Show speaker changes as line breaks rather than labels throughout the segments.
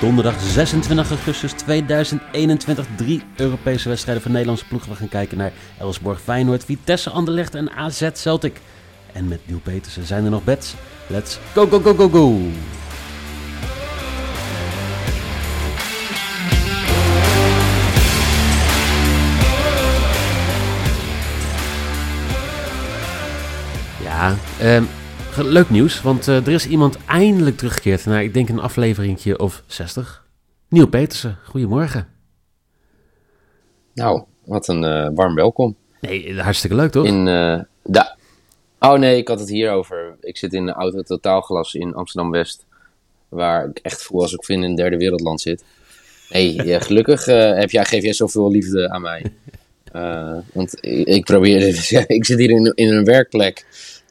Donderdag 26 augustus 2021. Drie Europese wedstrijden voor Nederlandse ploegen. We gaan kijken naar Elsborg Feyenoord, Vitesse Anderlecht en AZ Celtic. En met Nieuw Petersen zijn er nog bets. Let's go, go, go, go, go! Ja, ehm, leuk nieuws, want eh, er is iemand eindelijk teruggekeerd naar, ik denk, een afleveringje of 60. Nieuw Petersen, goedemorgen.
Nou, wat een eh, warm welkom.
Nee, hartstikke leuk toch?
In, eh, de... Oh nee, ik had het hier over. Ik zit in een auto totaalglas in Amsterdam-West. Waar ik echt voel als ik vind in een derde wereldland zit. Nee, gelukkig heb jij, geef jij zoveel liefde aan mij. want ik, ik probeer, ik zit hier in, in een werkplek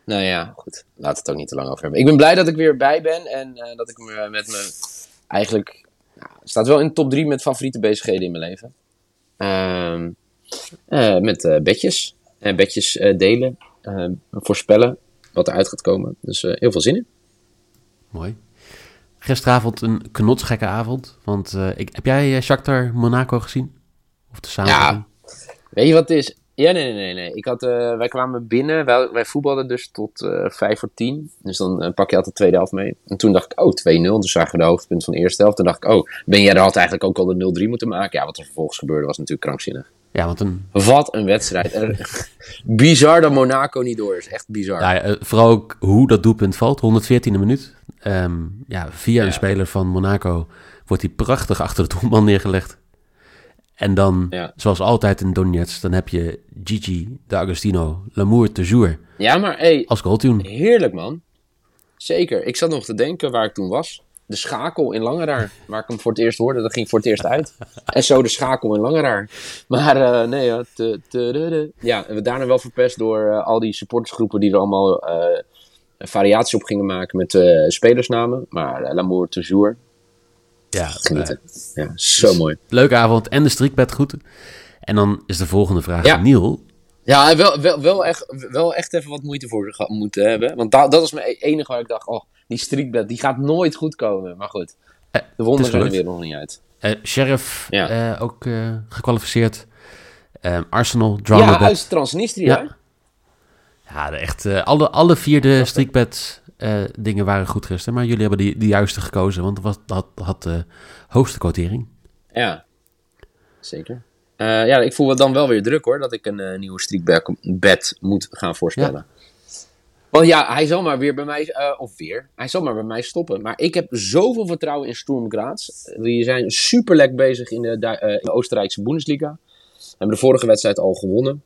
nou ja, goed. Laat het ook niet te lang over hebben. Ik ben blij dat ik weer bij ben en uh, dat ik me met me eigenlijk... Nou, staat wel in de top 3 met favoriete bezigheden in mijn leven. Uh, uh, met bedjes. En bedjes delen. voorspellen wat eruit gaat komen. Dus heel veel zin in.
Mooi. Gisteravond een knotsgekke avond. Want ik, heb jij Shakhtar Monaco gezien? Of de samen?
Ja. Weet je wat het is? Ja, nee, nee, nee. nee. Ik had, uh, wij kwamen binnen, wij, wij voetbalden dus tot uh, voor tien. Dus dan uh, pak je altijd de tweede helft mee. En toen dacht ik, oh, 2-0. Dus zagen we de hoofdpunt van de eerste helft. Toen dacht ik, oh, ben jij er had eigenlijk ook al de 0-3 moeten maken? Ja, wat er vervolgens gebeurde was natuurlijk krankzinnig.
Ja, want een...
Wat een wedstrijd. bizar dat Monaco niet door is. Echt bizar.
Ja, vooral ook hoe dat doelpunt valt. 114e minuut. Um, ja, via ja. een speler van Monaco wordt hij prachtig achter de doelman neergelegd. En dan, zoals altijd in Donetsk, dan heb je Gigi, D'Agostino, L'amour toujours.
Ja, maar hey,
als goaltune.
Heerlijk man. Zeker. Ik zat nog te denken waar ik toen was. De schakel in Langeraar, waar ik hem voor het eerst hoorde, dat ging voor het eerst uit. En zo de schakel in Langeraar. Maar uh, nee, ja, te, te, te, ja, we daarna wel verpest door uh, al die supportersgroepen die er allemaal uh, variaties op gingen maken met spelersnamen. Maar L'amour toujours,
ja,
genieten. ja, zo mooi.
Leuke avond en de strikbed goed. En dan is de volgende vraag ja. Niel.
Ja, wel, wel, wel, echt, wel echt even wat moeite voor moeten hebben. Want da, dat is mijn enige waar ik dacht, oh, die strikbed, die gaat nooit goed komen. Maar goed, de wonderen zijn er weer nog niet uit.
Uh, Sheriff ja. uh, ook uh, gekwalificeerd. Arsenal, drama
Ja, uit Transnistria.
Ja, ja echt, alle, alle vier de strikbeds uh, dingen waren goed gisteren. Maar jullie hebben die, de juiste gekozen, want dat had, had de hoogste quotering.
Ja, zeker. Uh, ja, ik voel het dan wel weer druk hoor, dat ik een uh, nieuwe streakbed moet gaan voorspellen. Ja. Want ja, hij zal maar weer bij mij, of weer, hij zal maar bij mij stoppen. Maar ik heb zoveel vertrouwen in Sturm Graz. Die zijn super lekker bezig in de, in de Oostenrijkse Bundesliga. We hebben de vorige wedstrijd al gewonnen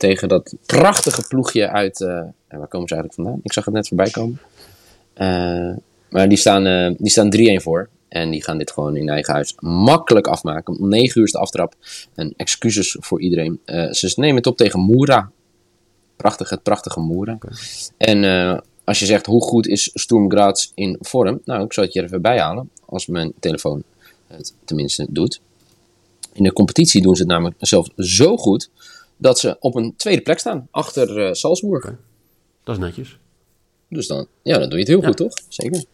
tegen dat prachtige ploegje uit. Uh, waar komen ze eigenlijk vandaan? Ik zag het net voorbij komen. Uh, maar die staan, uh, die staan 3-1 voor. En die gaan dit gewoon in eigen huis makkelijk afmaken. Om 9 uur is de aftrap. En excuses voor iedereen. ze nemen het op tegen Moera. Prachtig, het prachtige Moera. Okay. En als je zegt hoe goed is Sturm Graz in vorm. Nou, ik zal het je er even bijhalen. Als mijn telefoon het tenminste doet. In de competitie doen ze het namelijk zelf zo goed dat ze op een tweede plek staan, achter uh, Salzburg. Okay.
Dat is netjes.
Dus dan, ja, dan doe je het heel ja. goed, toch? Zeker.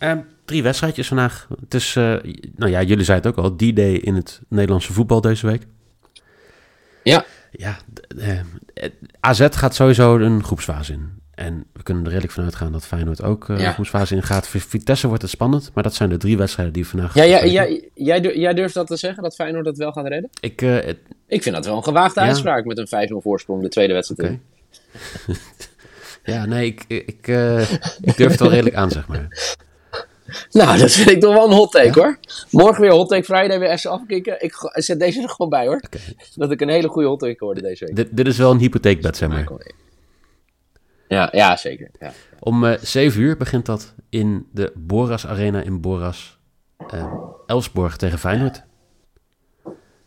Um, drie wedstrijdjes vandaag. Het is, uh, nou ja, jullie zeiden het ook al, D-Day in het Nederlandse voetbal deze week.
Ja.
Ja, uh, AZ gaat sowieso een groepsfase in. En we kunnen er redelijk van uitgaan dat Feyenoord ook uh, ja. groepsfase ingaat. Voor Vitesse wordt het spannend, maar dat zijn de drie wedstrijden die vandaag...
Ja, ja, jij, jij durft dat te zeggen, dat Feyenoord dat wel gaat redden?
Ik, uh, het...
ik vind dat wel een gewaagde ja. uitspraak met een 5-0 voorsprong de tweede wedstrijd.
Okay. ja, nee, ik, ik, uh, ik durf het wel redelijk aan, zeg maar.
Nou, dat vind ik toch wel een hot take ja? hoor. Morgen weer hot take Friday weer even afkicken. Ik zet deze er gewoon bij hoor. Okay. Dat ik een hele goede hot take hoorde deze week.
Dit, dit is wel een hypotheekbed, zeg maar.
Ja, ja zeker. Ja.
Om uh, 7 uur begint dat in de Boras Arena in Boras. Uh, Elsborg tegen Feyenoord.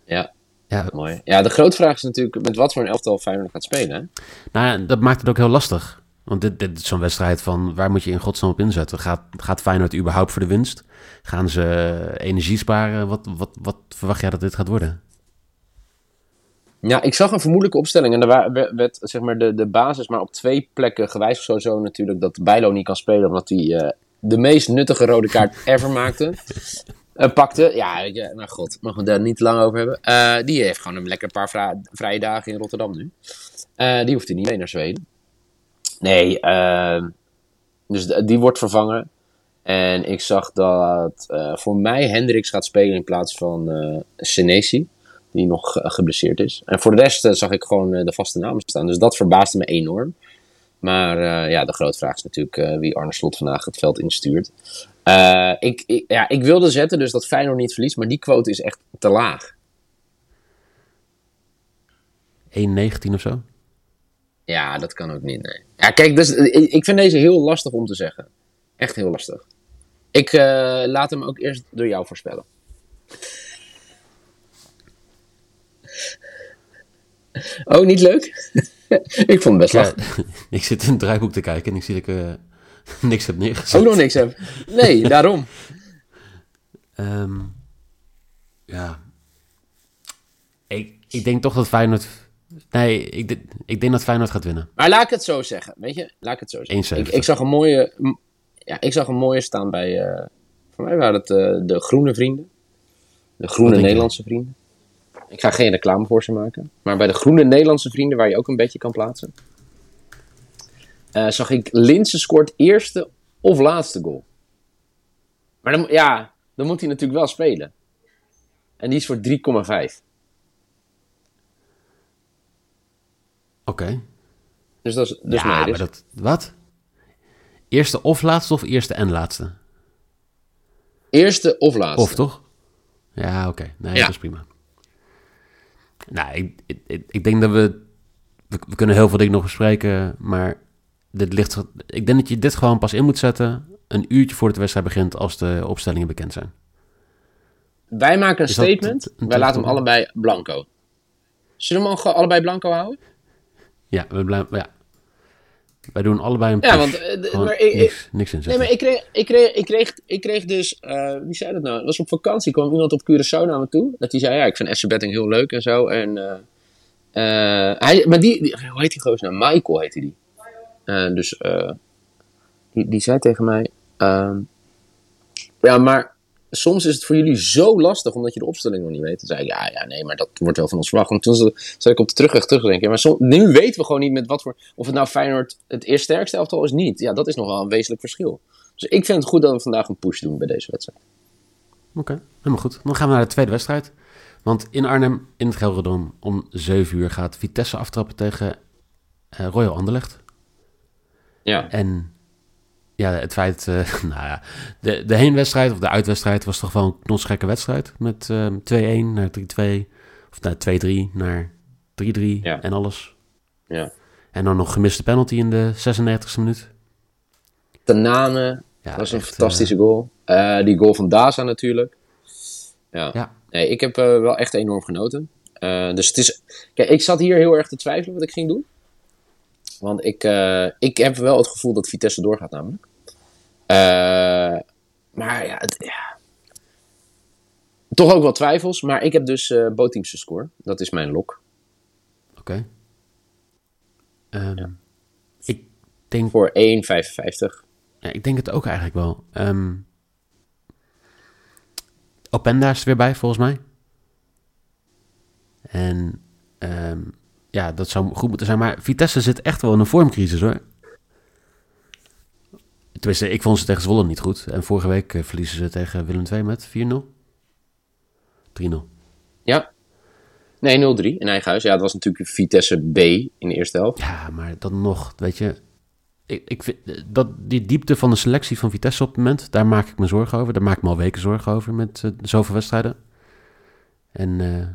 Ja, ja, mooi. Ja, de grote vraag is natuurlijk met wat voor een elftal Feyenoord gaat spelen. Hè?
Nou ja, dat maakt het ook heel lastig. Want dit, dit is zo'n wedstrijd van waar moet je in godsnaam op inzetten? Gaat, gaat Feyenoord überhaupt voor de winst? Gaan ze energie sparen? Wat, wat, wat verwacht jij dat dit gaat worden?
Ja, ik zag een vermoedelijke opstelling. En daar werd zeg maar, de, de basis maar op twee plekken gewijzigd. Sowieso natuurlijk dat Bijlo niet kan spelen. Omdat hij uh, de meest nuttige rode kaart ever maakte. Uh, pakte. Ja, ja, nou god, mogen we daar niet lang over hebben. Uh, die heeft gewoon een lekker paar vrije dagen in Rotterdam nu. die hoeft hij niet mee naar Zweden. Nee, ehm, dus die wordt vervangen. En ik zag dat voor mij Hendricks gaat spelen in plaats van Senesi die nog geblesseerd is. En voor de rest uh, zag ik gewoon uh, de vaste namen staan. Dus dat verbaasde me enorm. Maar ja, de grote vraag is natuurlijk wie Arne Slot vandaag het veld instuurt. Ik, ik, ja, ik wilde zetten dus dat Feyenoord niet verliest, maar die quote is echt te laag.
1,19 of zo?
Ja, dat kan ook niet, nee. Ja, kijk, dus, ik vind deze heel lastig om te zeggen. Echt heel lastig. Ik laat hem ook eerst door jou voorspellen. Oh, niet leuk? ik vond het best ja,
ik zit in het draaiboek te kijken en ik zie dat ik uh, niks heb neergezet.
Ook nog niks heb? Nee, daarom.
Um, ja. Ik, ik denk toch dat Feyenoord... Nee, ik, ik denk dat Feyenoord gaat winnen.
Maar laat ik het zo zeggen, weet je? Laat ik het zo zeggen. Ik, ik, zag een mooie... Ja, ik zag een mooie staan bij... Uh, voor mij waren het uh, de groene vrienden. De groene Nederlandse vrienden. Ik ga geen reclame voor ze maken. Maar bij de groene Nederlandse vrienden, waar je ook een beetje kan plaatsen, uh, zag ik Linse scoort eerste of laatste goal. Maar dan, ja, dan moet hij natuurlijk wel spelen. En die is voor 3,5.
Oké.
Dus dat is dus
ja, maar dat, wat? Eerste of laatste of eerste en laatste?
Eerste of laatste.
Of toch? Ja, oké. Nee, dat is prima. Nou, ik, ik, ik denk dat we, we, kunnen heel veel dingen nog bespreken, maar dit ligt, ik denk dat je dit gewoon pas in moet zetten een uurtje voor de wedstrijd begint als de opstellingen bekend zijn.
Wij maken een statement, wij laten hem allebei blanco. Zullen we hem allebei blanco houden?
Ja, we blijven, ja. Wij doen allebei een
push. Ja, want uh, maar ik, niks, niks in Nee, maar ik kreeg, ik kreeg, ik kreeg, ik kreeg dus... Uh, wie zei dat nou? Dat was op vakantie. kwam iemand op Curaçao naar me toe. Dat die zei, ja, ik vind SC Betting heel leuk en zo. En, uh, hij, maar die, die, Hoe heet die gozer nou? Michael heette die. dus die, die zei tegen mij... Ehm, ja, maar soms is het voor jullie zo lastig omdat je de opstelling nog niet weet. Dan zei ik, ja, ja, nee, maar dat wordt wel van ons verwacht. Want toen zat ik op de terugweg terugdenken. Maar nu weten we gewoon niet met wat voor... Of het nou Feyenoord het eerst sterkste elftal is, niet. Ja, dat is nog wel een wezenlijk verschil. Dus ik vind het goed dat we vandaag een push doen bij deze wedstrijd.
Oké, helemaal goed. Dan gaan we naar de tweede wedstrijd. Want in Arnhem, in het Gelredome, om 7 uur gaat Vitesse aftrappen tegen uh, Royal Anderlecht.
Ja.
En ja, het feit, uh, nou ja, de, de heenwedstrijd of de uitwedstrijd was toch wel een knotsgekke wedstrijd. Met uh, ehm, 2-1 naar 3-2, of naar 2-3 naar 3-3 ja. en alles.
Ja.
En dan nog gemiste penalty in de 96e minuut.
Tanane, ja, dat was een fantastische goal. Uh, die goal van Daza natuurlijk. Ja. ja. Nee, ik heb wel echt enorm genoten. dus het is, kijk, ik zat hier heel erg te twijfelen wat ik ging doen. Want ik, ik heb wel het gevoel dat Vitesse doorgaat namelijk. Uh, maar ja, het, ja, toch ook wel twijfels. Maar ik heb dus uh, Boteamse score. Dat is mijn lok.
Oké. Okay. Um, ja. Ik denk...
Voor 1,55.
Ja, ik denk het ook eigenlijk wel. Um, Openda is er weer bij, volgens mij. En um, ja, dat zou goed moeten zijn. Maar Vitesse zit echt wel in een vormcrisis hoor. Tenminste, ik vond ze tegen Zwolle niet goed. En vorige week uh, verliezen ze tegen Willem II met 4-0. 3-0.
Ja. Nee, 0-3 in eigen huis. Ja, dat was natuurlijk Vitesse B in de eerste helft.
Ja, maar dan nog, weet je... Ik, ik vind dat die diepte van de selectie van Vitesse op het moment, daar maak ik me zorgen over. Daar maak ik me al weken zorgen over met uh, zoveel wedstrijden. En... Uh,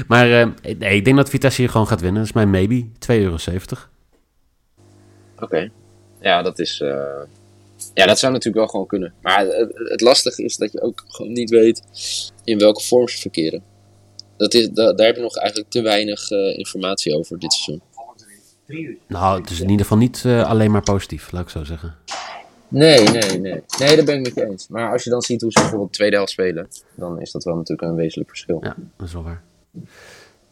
maar nee, ik denk dat Vitesse hier gewoon gaat winnen. Dat is mijn maybe. 2,70 euro.
Oké. Ja, dat is. Uh... Ja, dat zou natuurlijk wel gewoon kunnen. Maar het, het, lastige is dat je ook gewoon niet weet in welke vorm ze verkeren. Dat is, da, daar heb je nog eigenlijk te weinig uh, informatie over dit seizoen.
Nou, het is in ieder geval niet uh, alleen maar positief, laat ik zo zeggen.
Nee, nee, nee. Nee, dat ben ik met je eens. Maar als je dan ziet hoe ze bijvoorbeeld de tweede helft spelen, dan is dat wel natuurlijk een wezenlijk verschil.
Ja, dat is wel waar.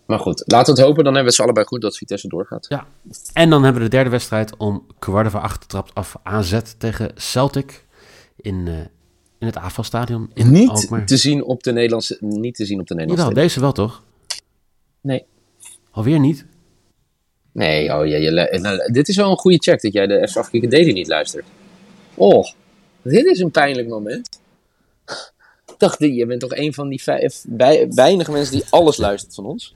Maar goed, laten we het hopen. Dan hebben we ze allebei goed dat Vitesse doorgaat.
Ja, en dan hebben we de derde wedstrijd om kwart voor acht trapt af AZ tegen Celtic in, uh, in het AFAL-stadion
niet
Alkmaar.
te zien op de Nederlandse, niet te zien op de Nederlandse.
Jawel, deze wel toch?
Nee.
Alweer niet?
Nee, oh, je, je, nou, dit is wel een goede check dat jij de FC Daily niet luistert. Oh, dit is een pijnlijk moment. Ik dacht, je bent toch een van die vijf, weinige mensen die alles luistert van ons.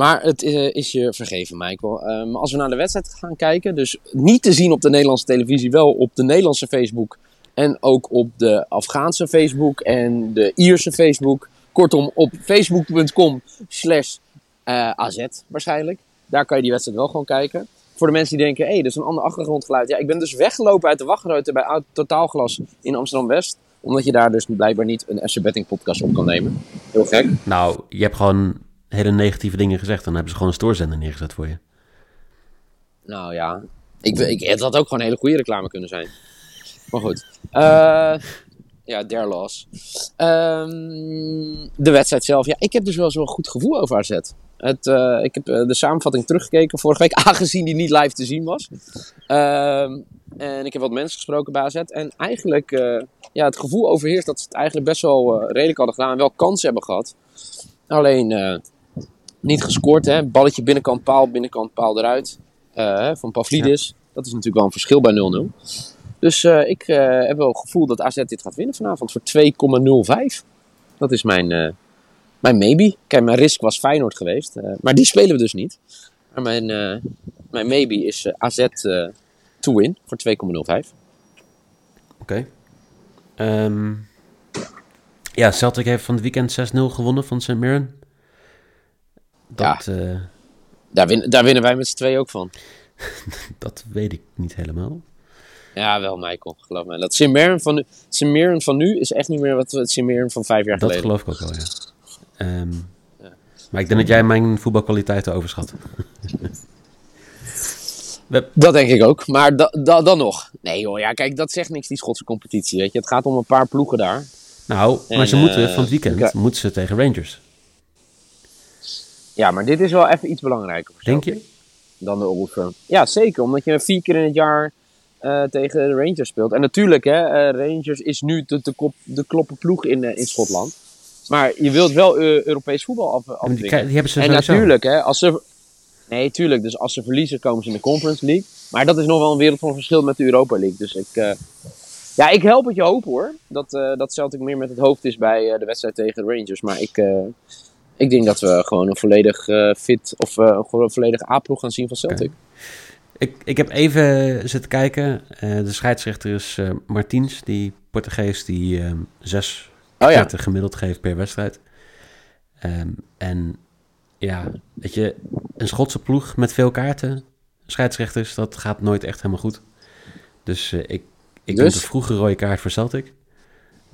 Maar het is, is je vergeven, Michael. Um, als we naar de wedstrijd gaan kijken, dus niet te zien op de Nederlandse televisie, wel op de Nederlandse Facebook. En ook op de Afghaanse Facebook en de Ierse Facebook. Kortom, op facebook.com slash eh, AZ waarschijnlijk. Daar kan je die wedstrijd wel gewoon kijken. Voor de mensen die denken, hé, hey, dat is een ander achtergrondgeluid. Ja, ik ben dus weggelopen uit de wachtruimte bij Totaalglas in Amsterdam-West. Omdat je daar dus blijkbaar niet een FC Betting podcast op kan nemen. Heel gek.
Nou, je hebt gewoon hele negatieve dingen gezegd. Dan hebben ze gewoon een stoorzender neergezet voor je.
Nou ja, ik, ik, het had ook gewoon een hele goede reclame kunnen zijn. Maar goed. Uh, ja, der loss. Um, de wedstrijd zelf. Ja, ik heb dus wel zo'n goed gevoel over AZ. Het, uh, ik heb uh, de samenvatting teruggekeken vorige week, aangezien die niet live te zien was. Um, en ik heb wat mensen gesproken bij AZ. En eigenlijk, ja, het gevoel overheerst dat ze het eigenlijk best wel redelijk hadden gedaan. En wel kansen hebben gehad. Alleen niet gescoord, hè. Balletje binnenkant paal, binnenkant paal eruit. van Pavlidis. Ja. Dat is natuurlijk wel een verschil bij 0-0. Dus uh, ik uh, heb wel het gevoel dat AZ dit gaat winnen vanavond voor 2,05. Dat is mijn, uh, mijn maybe. Kijk, mijn risk was Feyenoord geweest. maar die spelen we dus niet. Maar mijn, mijn maybe is AZ to win voor 2,05. Oké.
Okay. Um, ja, Celtic heeft van het weekend 6-0 gewonnen van St. Mirren.
Dat, ja, daar, win, daar winnen wij met z'n twee ook van.
dat weet ik niet helemaal.
Ja, wel, Michael. Geloof mij. Dat Simmeren van, nu, van nu is echt niet meer wat het Simmeren van vijf jaar
dat
geleden.
Dat geloof ik ook wel, ja. Um, ja. Maar ik denk dat jij mijn voetbalkwaliteiten overschat.
Dat denk ik ook. Maar da, da, dan nog. Nee joh, ja, kijk, dat zegt niks, die Schotse competitie. Weet je. Het gaat om een paar ploegen daar.
Nou, en, maar ze moeten van het weekend moeten ze tegen Rangers.
Ja, maar dit is wel even iets belangrijker.
Denk je?
Dan de Old Ja, zeker. Omdat je vier keer in het jaar uh, tegen de Rangers speelt. En natuurlijk, hè, uh, Rangers is nu de, de, kop, de ploeg in, uh, in Schotland. Maar je wilt wel Europees voetbal af, afdwingen.
Die, hebben ze
en natuurlijk, hè, als ze... Nee, tuurlijk. Dus als ze verliezen, komen ze in de Conference League. Maar dat is nog wel een wereld van verschil met de Europa League. Dus ik... ja, ik help het je hoop hoor. Dat, dat Celtic meer met het hoofd is bij de wedstrijd tegen de Rangers. Maar ik... ik denk dat we gewoon een volledig fit of een volledig A-ploeg gaan zien van Celtic. Okay.
Ik, ik heb even zitten kijken. Uh, de scheidsrechter is uh, Martins, die Portugees die um, zes oh, ja. gemiddeld geeft per wedstrijd. Um, en ja, weet je, een Schotse ploeg met veel kaarten, scheidsrechters, dat gaat nooit echt helemaal goed. Dus uh, ik, ik dus? de vroege rode kaart voor Celtic.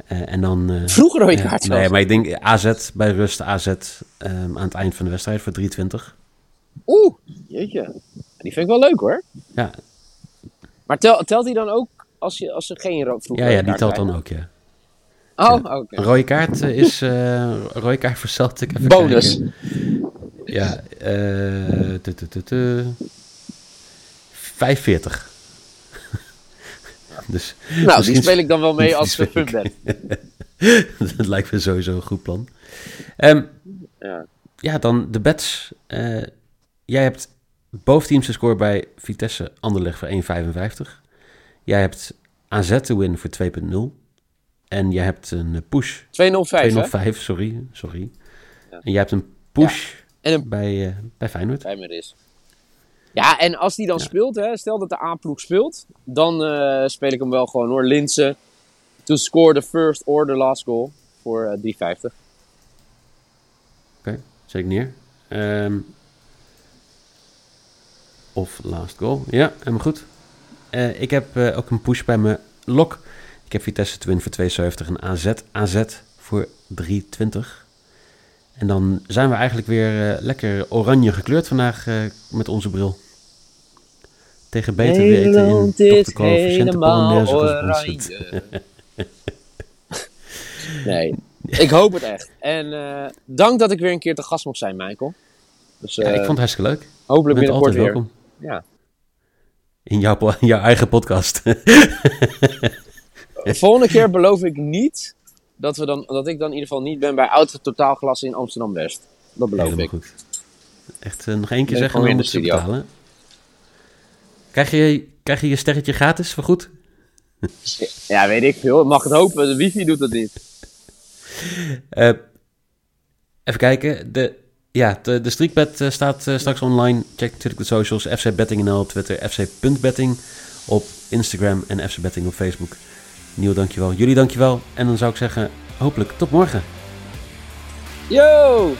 En dan...
vroege rode kaart
Nee, maar ik denk AZ bij rust, AZ um, aan het eind van de wedstrijd voor 320.
Oeh, jeetje. Die vind ik wel leuk hoor.
Ja.
Maar tel, telt hij dan ook als, je, als er geen ro vroeg
Ja, ja, die telt dan ook, ja.
Oh, oké. Okay.
Rode kaart is... Uh, rode kaart voor Celtic. Even
Bonus.
Kijken. Ja, uh, 45. Dus,
nou, die speel ik dan wel mee als je fun bent.
dat lijkt me sowieso een goed plan. Um,
ja.
ja, dan de bets. Uh, jij hebt boventeams score bij Vitesse Anderlecht voor 1,55. Jij hebt AZ te win voor 2,0. En jij hebt een push.
2,05.
2,05, sorry. sorry. Ja. En jij hebt een push ja. en een... bij, uh, bij Feyenoord.
Bij is. Ja, en als die dan ja. speelt, hè, stel dat de A-ploeg speelt, dan uh, speel ik hem wel gewoon hoor. Linse to score the first or the last goal voor uh, 3,50. Oké,
okay, zet ik neer. Um, of last goal. Ja, helemaal goed. Uh, ik heb ook een push bij mijn lok. Ik heb Vitesse Twin voor 2,70 en AZ AZ voor 3,20. En dan zijn we eigenlijk weer uh, lekker oranje gekleurd vandaag met onze bril. Tegen beter
weten in Dr. Coefficiënte oranje. nee, ik hoop het echt. En uh, dank dat ik weer een keer te gast mocht zijn, Michael.
Dus, uh, ja, ik vond het hartstikke leuk.
Hopelijk binnenkort weer. Welkom. Ja.
In jouw, in jouw eigen podcast.
Volgende keer beloof ik niet dat, we dan, dat ik dan in ieder geval niet ben bij Auto Totaalglas in Amsterdam-West. Dat beloof Helemaal ik. Goed.
Echt uh, nog één keer zeggen en dan moet je betalen. Krijg je, krijg je je sterretje gratis voor goed?
ja, weet ik veel. Mag het hopen. De wifi doet dat niet.
Uh, even kijken. De, ja, de, de streakbet uh, staat uh, straks online. Check natuurlijk de socials. FC Betting op Twitter. FC.betting op Instagram. En FC Betting op Facebook. Nieuw, dankjewel. Jullie dankjewel. En dan zou ik zeggen, hopelijk tot morgen.
Yo!